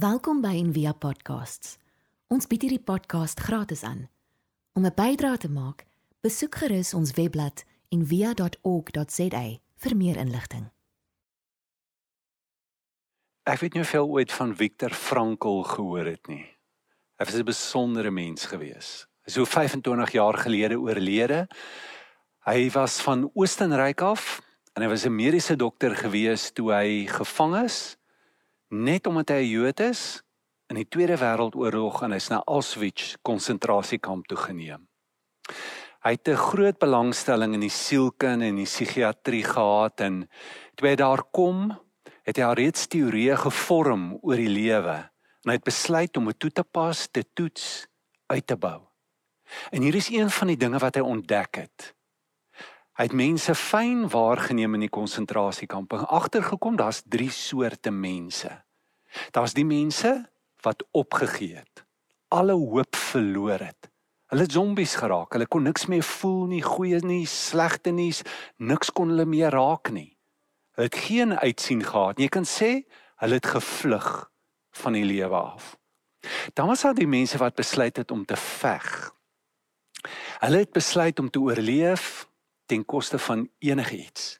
Welkom by Envia Podcasts. Ons bied hierdie podcast gratis aan. Om 'n bydrae te maak, besoek gerus ons webblad en via.org.za vir meer inligting. Ek weet nie jy ooit van Viktor Frankl gehoor het nie. Hy was 'n besondere mens gewees. Hy is so 25 jaar gelede oorlede. Hy was van Oostenryk af en hy was 'n mediese dokter gewees toe hy gevang is net omdat hy 'n Jood is in die Tweede Wêreldoorlog en hy's na Auschwitz konsentrasiekamp toe geneem. Hy het 'n groot belangstelling in die sielkunde en die psigiatrie gehad en toe hy daar kom, het hy alreeds teorieë gevorm oor die lewe en hy het besluit om dit toe te pas, te toets, uit te bou. En hier is een van die dinge wat hy ontdek het. Hy het mense fyn waargeneem in die konsentrasiekampe en agtergekom daar's drie soorte mense. Daar's die mense wat opgegee het, alle hoop verloor het. Hulle zombies geraak. Hulle kon niks meer voel nie, goeie nie, slegte nie, niks kon hulle meer raak nie. Hulle het geen uitsien gehad. Jy kan sê hulle het gevlug van die lewe af. Dan was daar die mense wat besluit het om te veg. Hulle het besluit om te oorleef ten koste van enigiets.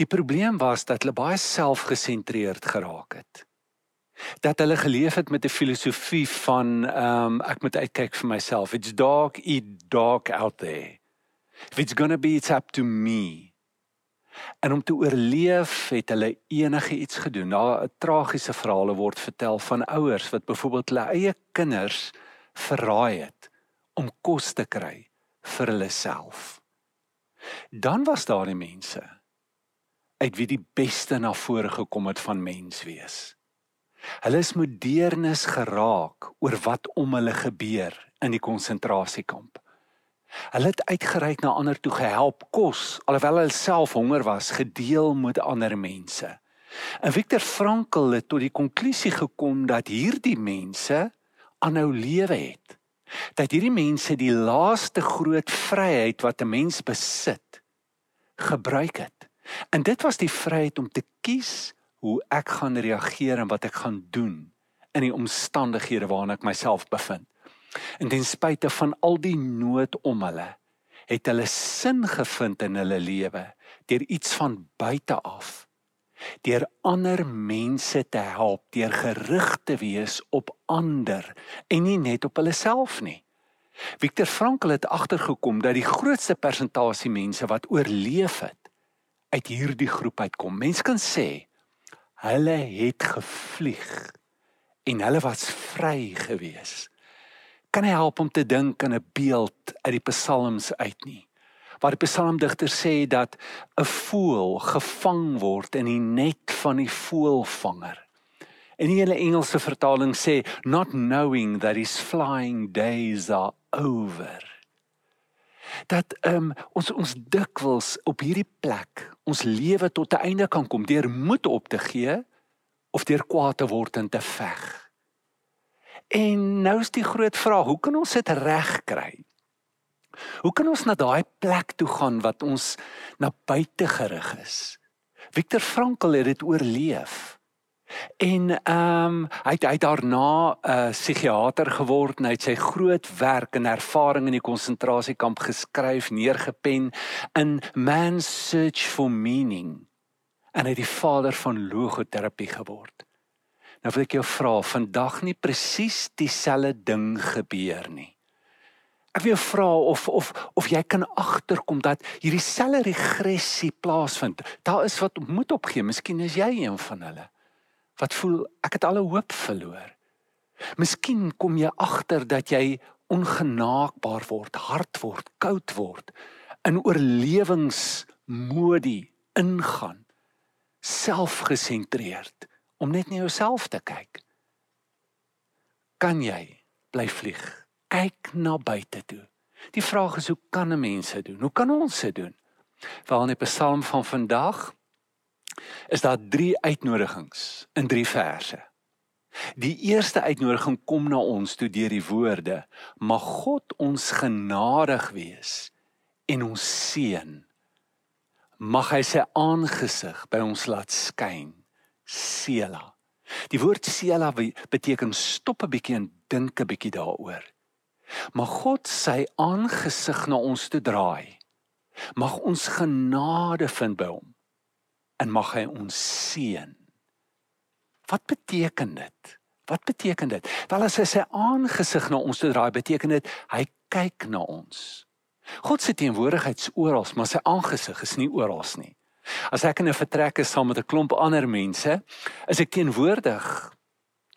Die probleem was dat hulle baie selfgesentreerd geraak het dat hulle geleef het met 'n filosofie van ehm um, ek moet uitkyk vir myself. It's dark, eat dark out there. If it's going to be it's up to me. En om te oorleef het hulle enige iets gedoen. Daar tragiese verhale word vertel van ouers wat byvoorbeeld hulle eie kinders verraai het om kos te kry vir hulle self. Dan was daar die mense uit wie die beste na vore gekom het van mens wees. Hulle is modernes geraak oor wat om hulle gebeur in die konsentrasiekamp. Hulle het uitgereik na ander toe gehelp kos alhoewel hulle self honger was gedeel met ander mense. En Viktor Frankl het tot die konklusie gekom dat hierdie mense aanhou lewe het. Dat hierdie mense die laaste groot vryheid wat 'n mens besit gebruik het. En dit was die vryheid om te kies hoe ek gaan reageer en wat ek gaan doen in die omstandighede waarin ek myself bevind. En ten spyte van al die nood om hulle, het hulle sin gevind in hulle lewe deur iets van buite af. Deur ander mense te help, deur gerig te wees op ander en nie net op hulle self nie. Viktor Frankl het agtergekom dat die grootste persentasie mense wat oorleef het uit hierdie groep uitkom. Mense kan sê Hulle het gevlieg en hulle was vry gewees. Kan jy help om te dink aan 'n beeld uit die psalms uit nie? Waar die psalmdigter sê dat 'n voël gevang word in die net van die voëlvanger. En die hele Engelse vertaling sê not knowing that his flying days are over dat um, ons ons dikwels op hierdie plek ons lewe tot 'n einde kan kom deur moed op te gee of deur kwaad te word en te veg. En nou is die groot vraag, hoe kan ons dit regkry? Hoe kan ons na daai plek toe gaan wat ons na buite gerig is? Viktor Frankl het dit oorleef. En ehm um, hy het hy daarna 'n uh, psigiater geword en hy het sy groot werk en ervaring in die konsentrasiekamp geskryf, neergepen in Man's Search for Meaning. En hy het die vader van logoterapie geword. Nou wil ek jou vra, vandag nie presies dieselfde ding gebeur nie. Ek wil jou vra of of of jy kan agterkom dat hierdie selfde regressie plaasvind. Daar is wat moet opgee. Miskien is jy een van hulle wat voel ek het alle hoop verloor. Miskien kom jy agter dat jy ongenaakbaar word, hard word, koud word, in oorlewingsmodie ingaan, selfgesentreerd om net na jouself te kyk. Kan jy bly vlieg? Kyk na buite toe. Die vraag is hoe kan 'n mens dit doen? Hoe kan ons dit doen? Veral in die Psalm van vandag is daar drie uitnodigings in drie verse. Die eerste uitnodiging kom na ons toe deur die woorde: Mag God ons genadig wees en ons seën. Mag hy sy aangesig by ons laat skyn. Sela. Die woord sela beteken stop 'n bietjie en dink 'n bietjie daaroor. Mag God sy aangesig na ons toe draai. Mag ons genade vind by hom en mag hy ons seën. Wat beteken dit? Wat beteken dit? Wel as hy sy aangesig na ons toe draai, beteken dit hy kyk na ons. God se teenwoordigheid is oral, maar sy aangesig is nie oral nie. As ek in 'n vertrek is saam met 'n klomp ander mense, is ek teenwoordig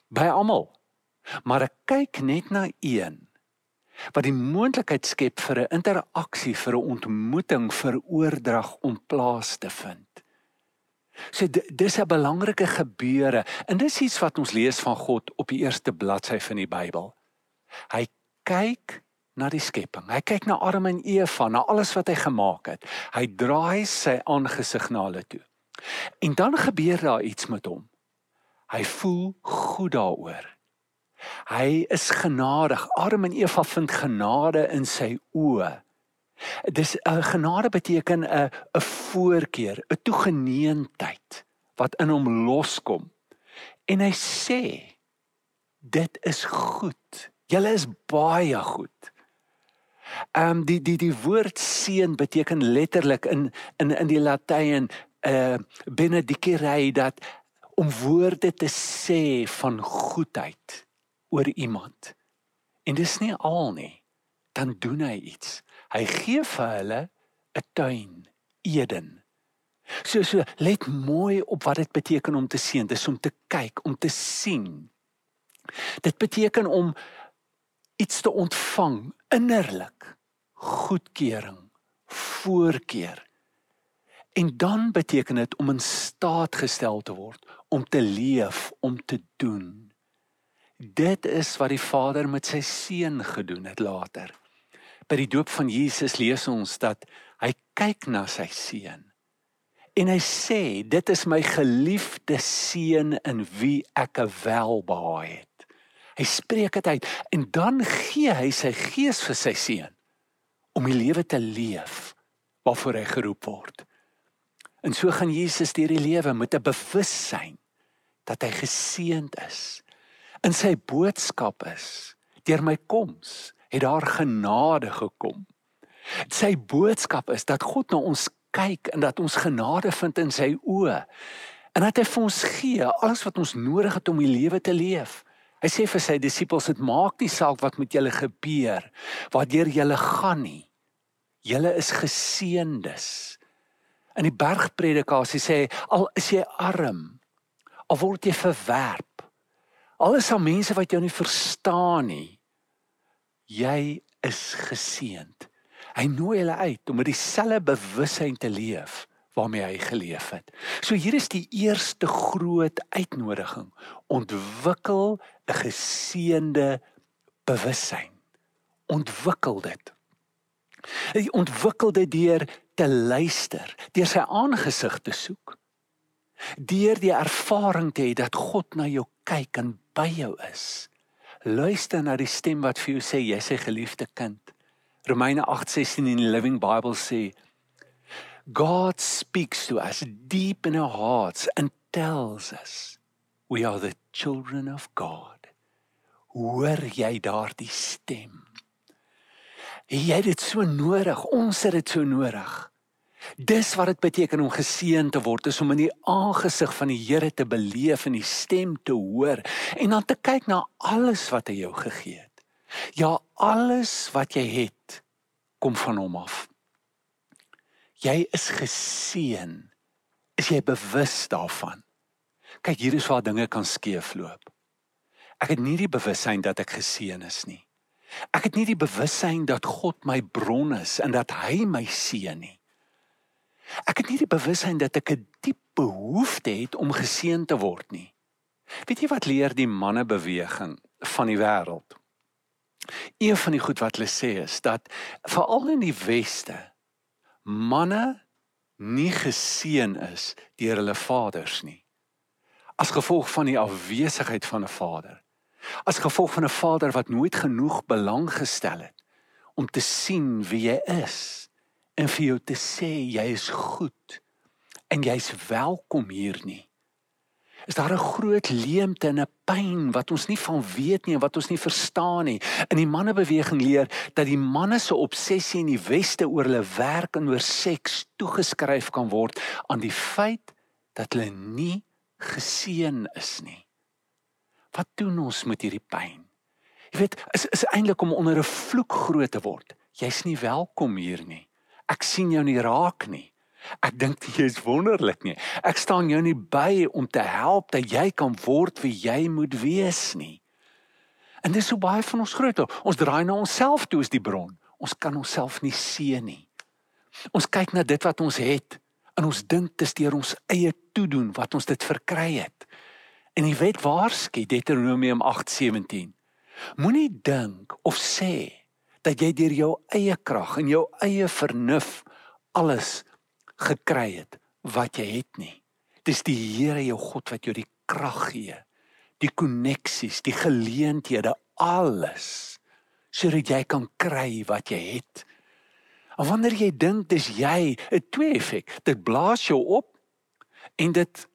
by almal. Maar ek kyk net na een wat die moontlikheid skep vir 'n interaksie, vir 'n ontmoeting, vir oordrag om plaas te vind. So dis 'n belangrike gebeure en dis iets wat ons lees van God op die eerste bladsy van die Bybel. Hy kyk na die skepping. Hy kyk na Adam en Eva, na alles wat hy gemaak het. Hy draai sy aangesig na hulle toe. En dan gebeur daar iets met hom. Hy voel goed daaroor. Hy is genadig. Adam en Eva vind genade in sy oë. Dis 'n uh, genade beteken 'n uh, 'n voorkeur, 'n toegeneentheid wat in hom loskom. En hy sê dit is goed. Julle is baie goed. Ehm um, die die die woord seën beteken letterlik in in in die Latyn uh eh, benedicere dat om woorde te sê van goedheid oor iemand. En dis nie al nie. Dan doen hy iets. Hy gee vir hulle 'n tuin, Eden. So so let mooi op wat dit beteken om te seën. Dis om te kyk, om te sien. Dit beteken om iets te ontvang innerlik goedkeuring voorkeur en dan beteken dit om in staat gestel te word om te leef om te doen dit is wat die Vader met sy seun gedoen het later by die doop van Jesus lees ons dat hy kyk na sy seun en hy sê dit is my geliefde seun in wie ek welbehaag het Hy spreek dit uit en dan gee hy sy gees vir sy seun om die lewe te leef waarvoor hy geroep word. En so gaan Jesus deur die lewe met 'n bewussyn dat hy geseënd is. In sy boodskap is deur my koms het daar genade gekom. Sy boodskap is dat God na ons kyk en dat ons genade vind in sy oë en dat hy vir ons gee alles wat ons nodig het om die lewe te leef. Hy sê vir sy disippels dit maak nie saak wat met julle gebeur, waardeur julle gaan nie. Julle is geseëndes. In die bergpredikasie sê hy al is jy arm, al word jy verwerp, al is daar mense wat jou nie verstaan nie, jy is geseënd. Hy nooi hulle uit om met dieselfde bewussyn te leef waarmee hy geleef het. So hier is die eerste groot uitnodiging. Ontwikkel 'n geseënde bewussyn. Ontwikkel dit. Hy ontwikkel dit deur te luister, deur sy aangesig te soek. Deur die ervaring te hê dat God na jou kyk en by jou is. Luister na die stem wat vir jou sê jy's sy geliefde kind. Romeine 8:16 in die Living Bible sê God speaks to us deep in our hearts and tells us we are the children of God. Hoor jy daardie stem? Jy het dit so nodig, ons het dit so nodig. Dis wat dit beteken om geseën te word, is om in die aangesig van die Here te beleef en die stem te hoor en dan te kyk na alles wat hy jou gegee het. Ja, alles wat jy het kom van hom af. Jy is geseën. Is jy bewus daarvan? Kyk, hier is waar dinge kan skeefloop. Ek het nie die bewussyn dat ek geseën is nie. Ek het nie die bewussyn dat God my bron is en dat hy my seën nie. Ek het nie die bewussyn dat ek 'n diep behoefte het om geseën te word nie. Weet jy wat leer die mannebeweging van die wêreld? Een van die goed wat hulle sê is dat veral in die weste manne nie geseën is deur hulle vaders nie. As gevolg van die afwesigheid van 'n vader. As gevolg van 'n vader wat nooit genoeg belang gestel het om te sien wie jy is en vir jou te sê jy is goed en jy's welkom hier nie. is daar 'n groot leemte en 'n pyn wat ons nie van weet nie en wat ons nie verstaan nie. In die mannebeweging leer dat die manne se obsessie in die weste oor hulle werk en oor seks toegeskryf kan word aan die feit dat hulle nie geseën is nie. Wat doen ons met hierdie pyn? Jy weet, is is eintlik om onder 'n vloek groot te word. Jy's nie welkom hier nie. Ek sien jou nie raak nie. Ek dink jy is wonderlik nie. Ek staan jou nie by om te help dat jy kan word wie jy moet wees nie. En dis so baie van ons groot. Ons draai na onsself toe as die bron. Ons kan onsself nie sien nie. Ons kyk na dit wat ons het en ons dink dit is deur ons eie toedoen wat ons dit verkry het. En die wet waarsku Deuteronomium 8:17. Moenie dink of sê dat jy deur jou eie krag en jou eie vernuf alles gekry het wat jy het nie. Dis die Here jou God wat jou die krag gee, die koneksies, die geleenthede, alles sodat jy kan kry wat jy het. En wanneer jy dink dis jy, 'n twee effek, dit blaas jou op en dit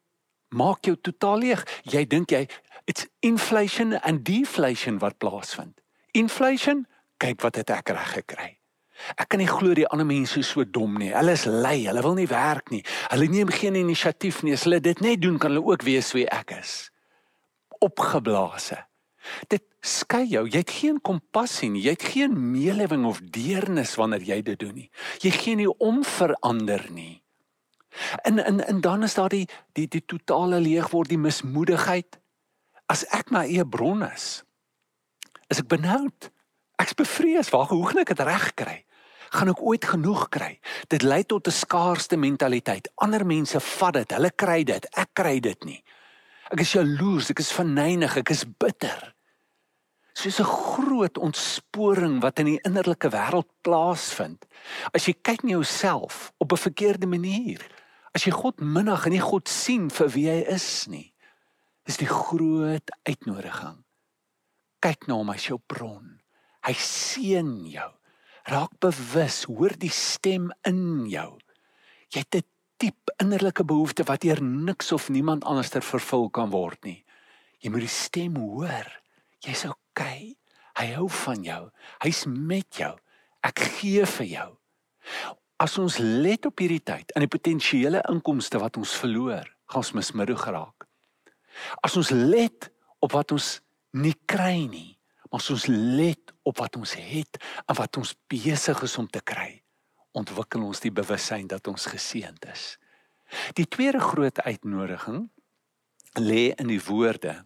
maak jou totaal leeg. Jy dink jy it's inflation and deflation wat plaasvind. Inflation, kyk wat het ek reg gekry. Ek kan nie glo die ander mense is so dom nie. Hulle is lui, hulle wil nie werk nie. Hulle neem geen inisiatief nie. As hulle dit net doen, kan hulle ook weet wie ek is. Opgeblaase. Dit skei jou. Jy het geen kompassie nie. Jy het geen meelewing of deernis wanneer jy dit doen nie. Jy gee nie om verander nie. En en en dan is daar die die die totale leeg word, die mismoedigheid. As ek my eie bron is, is ek benoud. Ek's bevrees, waar hoe gaan ek dit reg kry? Gaan ek ooit genoeg kry? Dit lei tot 'n skaarste mentaliteit. Ander mense vat dit, hulle kry dit, ek kry dit nie. Ek is jaloers, ek is verneig, ek is bitter. Soos 'n groot ontsporing wat in die innerlike wêreld plaasvind. As jy kyk na jouself op 'n verkeerde manier, as jy God minag en nie God sien vir wie hy is nie, is die groot uitnodiging. Kyk na hom as jou bron. Hy seën jou. Raak bewus, hoor die stem in jou. Jy het 'n diep innerlike behoefte wat deur niks of niemand anders ter vervul kan word nie. Jy moet die stem hoor. Jy's okay. Hy hou van jou. Hy's met jou. Ek gee vir jou. As ons let op hierdie tyd en die potensiële inkomste wat ons verloor, gaan ons mismoedig geraak. As ons let op wat ons nie kry nie, as ons let op wat ons het en wat ons besig is om te kry, ontwikkel ons die bewussyn dat ons geseënd is. Die tweede groot uitnodiging lê in die woorde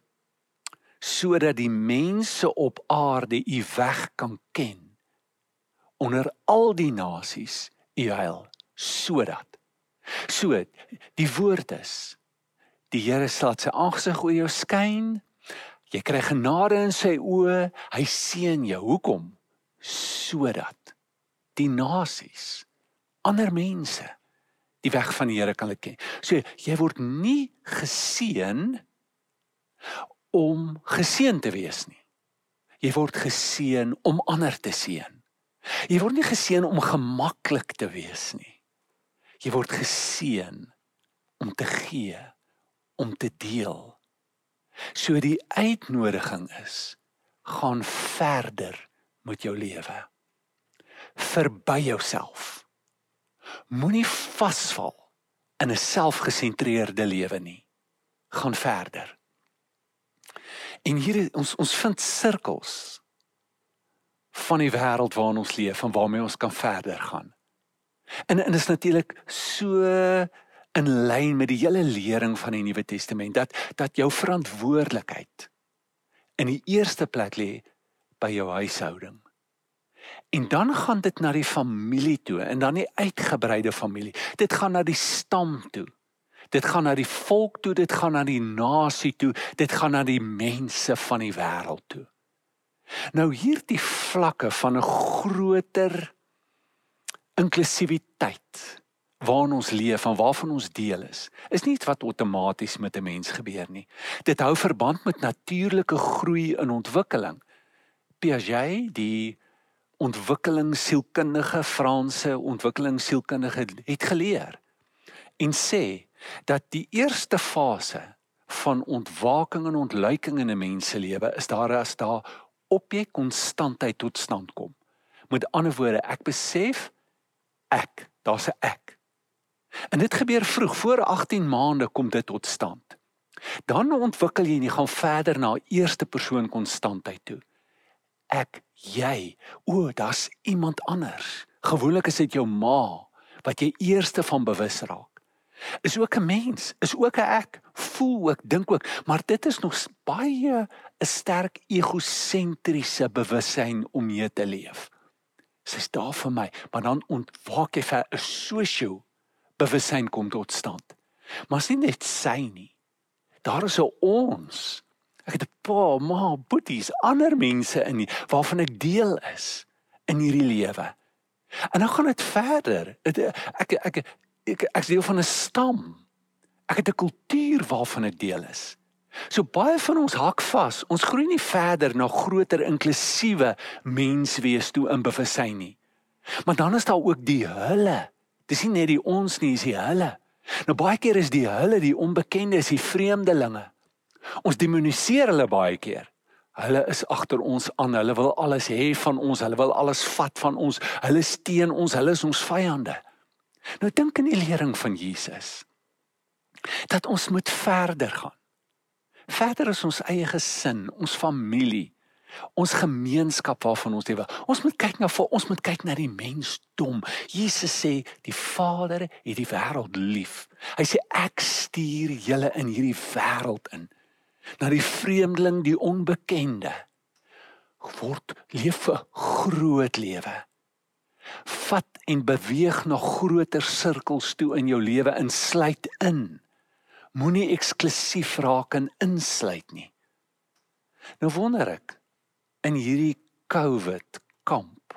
sodat die mense op aarde u weg kan ken onder al die nasies u heil sodat so die woord is die Here sal sy aangesig oor jou skyn Jy kry genade in sy oë. Hy seën jou. Hoekom? Sodat die nasies, ander mense die weg van die Here kan ken. So jy word nie geseën om geseën te wees nie. Jy word geseën om ander te seën. Jy word nie geseën om gemaklik te wees nie. Jy word geseën om te gee, om te deel. So die uitnodiging is gaan verder met jou lewe. Verby jouself. Moenie vasval in 'n selfgesentreerde lewe nie. Gaan verder. En hier ons ons vind sirkels van die wêreld waarin ons leef en waarmee ons kan verder gaan. En en is natuurlik so in lyn met die hele lering van die Nuwe Testament dat dat jou verantwoordelikheid in die eerste plek lê by jou huishouding. En dan gaan dit na die familie toe en dan die uitgebreide familie. Dit gaan na die stam toe. Dit gaan na die volk toe, dit gaan na die nasie toe, dit gaan na die mense van die wêreld toe. Nou hierdie vlakke van 'n groter inklusiwiteit waarin ons leef en waarvan ons deel is, is nie iets wat outomaties met 'n mens gebeur nie. Dit hou verband met natuurlike groei en ontwikkeling. Piaget, die ontwikkelingssielkundige Franse ontwikkelingssielkundige het geleer en sê dat die eerste fase van ontwaking en ontluiking in 'n mens se lewe is daar as daar objek konstantheid tot stand kom. Met ander woorde, ek besef ek, daar's 'n ek. En dit gebeur vroeg, voor 18 maande kom dit tot stand. Dan ontwikkel jy en jy gaan verder na eerste persoon konstantheid toe. Ek, jy, o, daar's iemand anders. Gewoonlik is dit jou ma wat jy eerste van bewus raak is ook 'n mens, is ook 'n ek, voel ook, dink ook, maar dit is nog baie 'n sterk egosentriese bewussyn om mee te leef. Sy's daar vir my, maar dan ontwaak jy vir 'n sosio bewussyn kom tot stand. Maar sien net sy nie. Daar is 'n ons. Ek het 'n pa, ma, boeties, ander mense in nie, waarvan ek deel is in hierdie lewe. En dan gaan dit verder. Ek ek ek ek ek's deel van 'n stam. Ek het 'n kultuur waarvan ek deel is. So baie van ons hak vas. Ons groei nie verder na groter inklusiewe menswees toe in bewussyn nie. Maar dan is daar ook die hulle. Dis nie net die ons nie, dis die hulle. Nou baie keer is die hulle die onbekendes, die vreemdelinge. Ons demoniseer hulle baie keer. Hulle is agter ons aan. Hulle wil alles hê van ons. Hulle wil alles vat van ons. Hulle steen ons. Hulle is ons vyande. Nou dink in die lering van Jesus dat ons moet verder gaan. Verder is ons eie gesin, ons familie, ons gemeenskap waarvan ons lewe. Ons moet kyk na ons moet kyk na die mensdom. Jesus sê die Vader het die wêreld lief. Hy sê ek stuur julle in hierdie wêreld in na die vreemdeling, die onbekende. Word leef 'n groot lewe vat en beweeg na groter sirkels toe in jou lewe insluit in. Moenie eksklusief raak en insluit nie. Nou wonder ek in hierdie COVID kamp,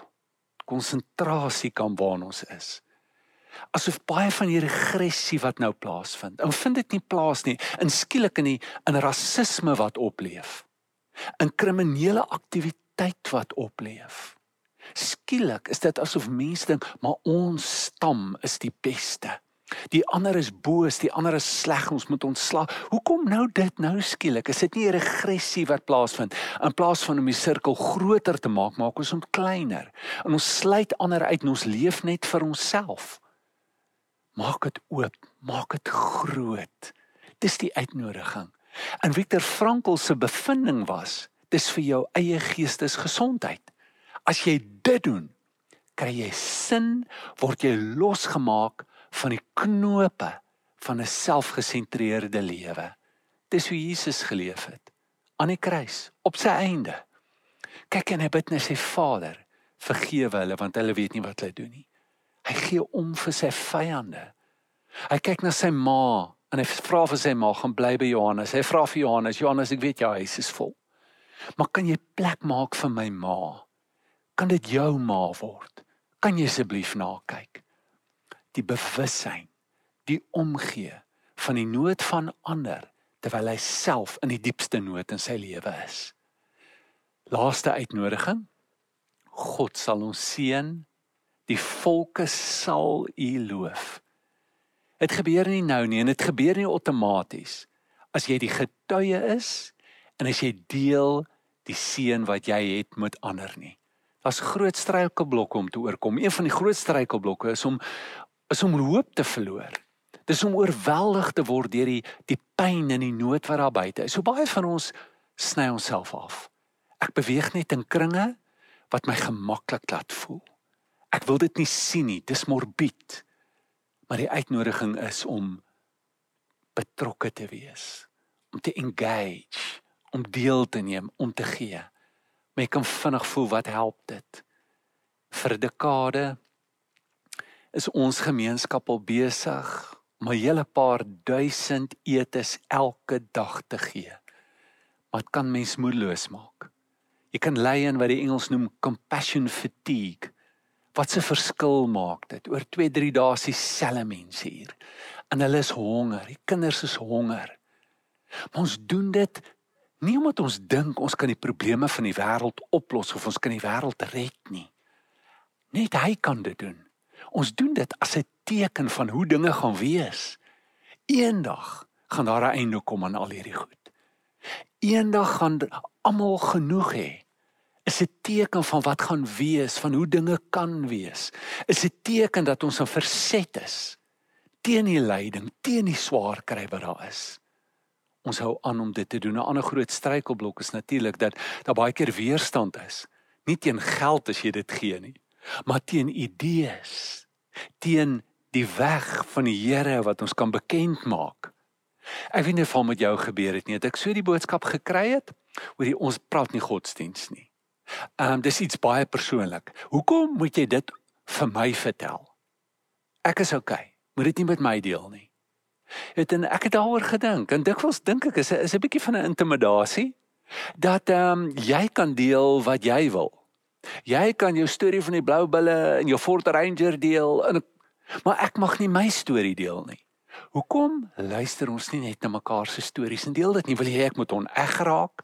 konsentrasiekamp waar ons is. Asof baie van hierdie regressie wat nou plaasvind, en vind dit nie plaas nie, in skielik in die in rasisme wat opleef. In kriminele aktiwiteit wat opleef Skielik is dit asof mense dink, maar ons stam is die beste. Die ander is boos, die ander is sleg, ons moet ontslaa. Hoekom nou dit nou skielik? Is dit nie 'n regressie wat plaasvind? In plaas van om die sirkel groter te maak, maak ons hom kleiner. En ons sluit ander uit en ons leef net vir onsself. Maak dit oop, maak dit groot. Dis die uitnodiging. En Viktor Frankl se bevinding was, dis vir jou eie geestesgesondheid. As jy dit doen, kry jy sin, word jy losgemaak van die knope van 'n selfgesentreerde lewe. Dis hoe Jesus geleef het aan die kruis op sy einde. Kyk en hy bid net sy Vader, vergewe hulle want hulle weet nie wat hulle doen nie. Hy gee om vir sy vyande. Hy kyk na sy ma en hy vra vir sy ma gaan bly by Johannes. Hy vra vir Johannes, Johannes, ek weet jou huis is vol. Maar kan jy plek maak vir my ma? kan dit jou ma word. Kan jy asseblief na kyk? Die bewussyn, die omgee van die nood van ander terwyl hy self in die diepste nood in sy lewe is. Laaste uitnodiging. God sal ons seën. Die volke sal U loof. Dit gebeur nie nou nie en dit gebeur nie outomaties. As jy die getuie is en as jy deel die seën wat jy het met ander nie. Daar's groot struikelblokke om te oorkom. Een van die groot struikelblokke is om is om hoop te verloor. Dis om oorweldig te word deur die die pyn en die nood wat daar buite is. So baie van ons sny onsself af. Ek beweeg net in kringe wat my gemaklik laat voel. Ek wil dit nie sien nie. Dis morbied. Maar die uitnodiging is om betrokke te wees, om te engage, om deel te neem, om te gee. Maar ek kan vinnig voel wat help dit. Vir dekade is ons gemeenskap al besig om 'n hele paar duisend etes elke dag te gee. Wat kan mens moedeloos maak? Jy kan lei in wat die Engels noem compassion fatigue. Wat 'n verskil maak dit? Oor 2-3 dae is dieselfde mense hier. En hulle is honger. Die kinders is honger. Maar ons doen dit Nie omdat ons dink ons kan die probleme van die wêreld oplos of ons kan die wêreld red nie. Net hy kan dit doen. Ons doen dit as 'n teken van hoe dinge gaan wees. Eendag gaan daar 'n einde kom aan al hierdie goed. Eendag gaan almal genoeg hê. Is 'n teken van wat gaan wees, van hoe dinge kan wees. Is 'n teken dat ons in verset is teen die lyding, teen die swaar kry wat daar is. Ons hou aan om dit te doen. 'n Ander groot struikelblok is natuurlik dat daar baie keer weerstand is. Nie teen geld as jy dit gee nie, maar teen idees, teen die weg van die Here wat ons kan bekend maak. Ek weet nie of met jou gebeur het nie. Het ek so die boodskap gekry het oor die ons praat nie godsdiens nie. Ehm um, dis iets baie persoonlik. Hoekom moet jy dit vir my vertel? Ek is okay. Moet dit nie met my deel nie. Het en ek het daaroor gedink en dikwels dink ek is is 'n bietjie van 'n intimidasie dat ehm um, jy kan deel wat jy wil. Jy kan jou storie van die blou bulle en jou Ford Ranger deel en maar ek mag nie my storie deel nie. Hoekom luister ons nie net na mekaar se stories en deel dit nie? Wil jy ek moet oneg raak?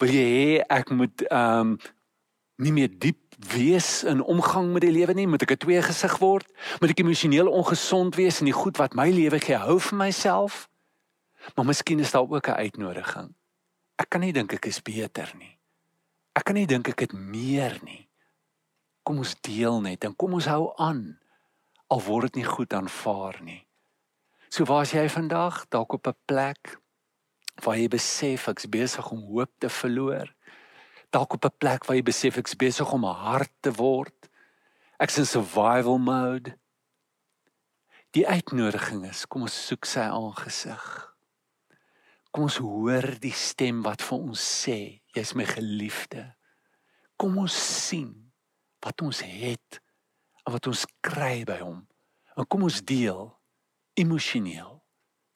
Wil jy hê ek moet ehm um, nie meer diep wees in omgang met die lewe nie? Moet ek 'n twee gesig word? Moet ek emosioneel ongesond wees in die goed wat my lewe gee? Hou vir myself. Maar miskien is daar ook 'n uitnodiging. Ek kan nie dink ek is beter nie. Ek kan nie dink ek het meer nie. Kom ons deel net en kom ons hou aan. Al word dit nie goed aanvaar nie. So waar is jy vandag? Dalk op 'n plek waar jy besef ek's besig om hoop te verloor. Dalk op 'n plek waar jy besef ek's besig om 'n hart te word. Ek's in survival mode. Die uitnodiging is, kom ons soek sy aangesig. Kom ons hoor die stem wat vir ons sê, jy's my geliefde. Kom ons sien wat ons het en wat ons kry by hom. En kom ons deel emosioneel,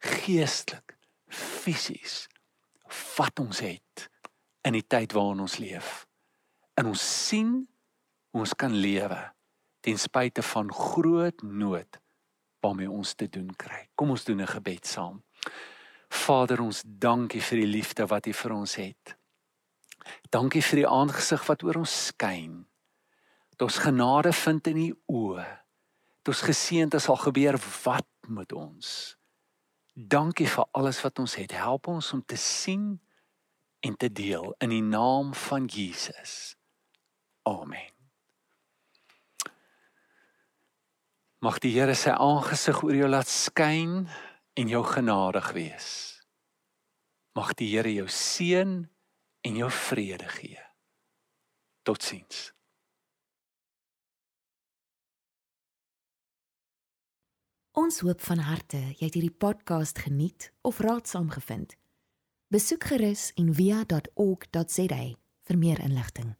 geestelik, fisies wat ons het in die tyd waarin ons leef. En ons sien hoe ons kan lewe ten spyte van groot nood waarmee ons te doen kry. Kom ons doen 'n gebed saam. Vader, ons dankie vir die liefde wat U vir ons het. Dankie vir die aangesig wat oor ons skyn. Dat ons genade vind in U oë. Dat ons geseënd is al gebeur wat met ons. Dankie vir alles wat ons het. Help ons om te sien en te deel in die naam van Jesus. Amen. Mag die Here sy aangesig oor jou laat skyn en jou genadig wees. Mag die Here jou seën en jou vrede gee. Totsiens. Ons hoop van harte jy het hierdie podcast geniet of raadsaam gevind. Besoek gerus en via.ok.za vir meer inligting.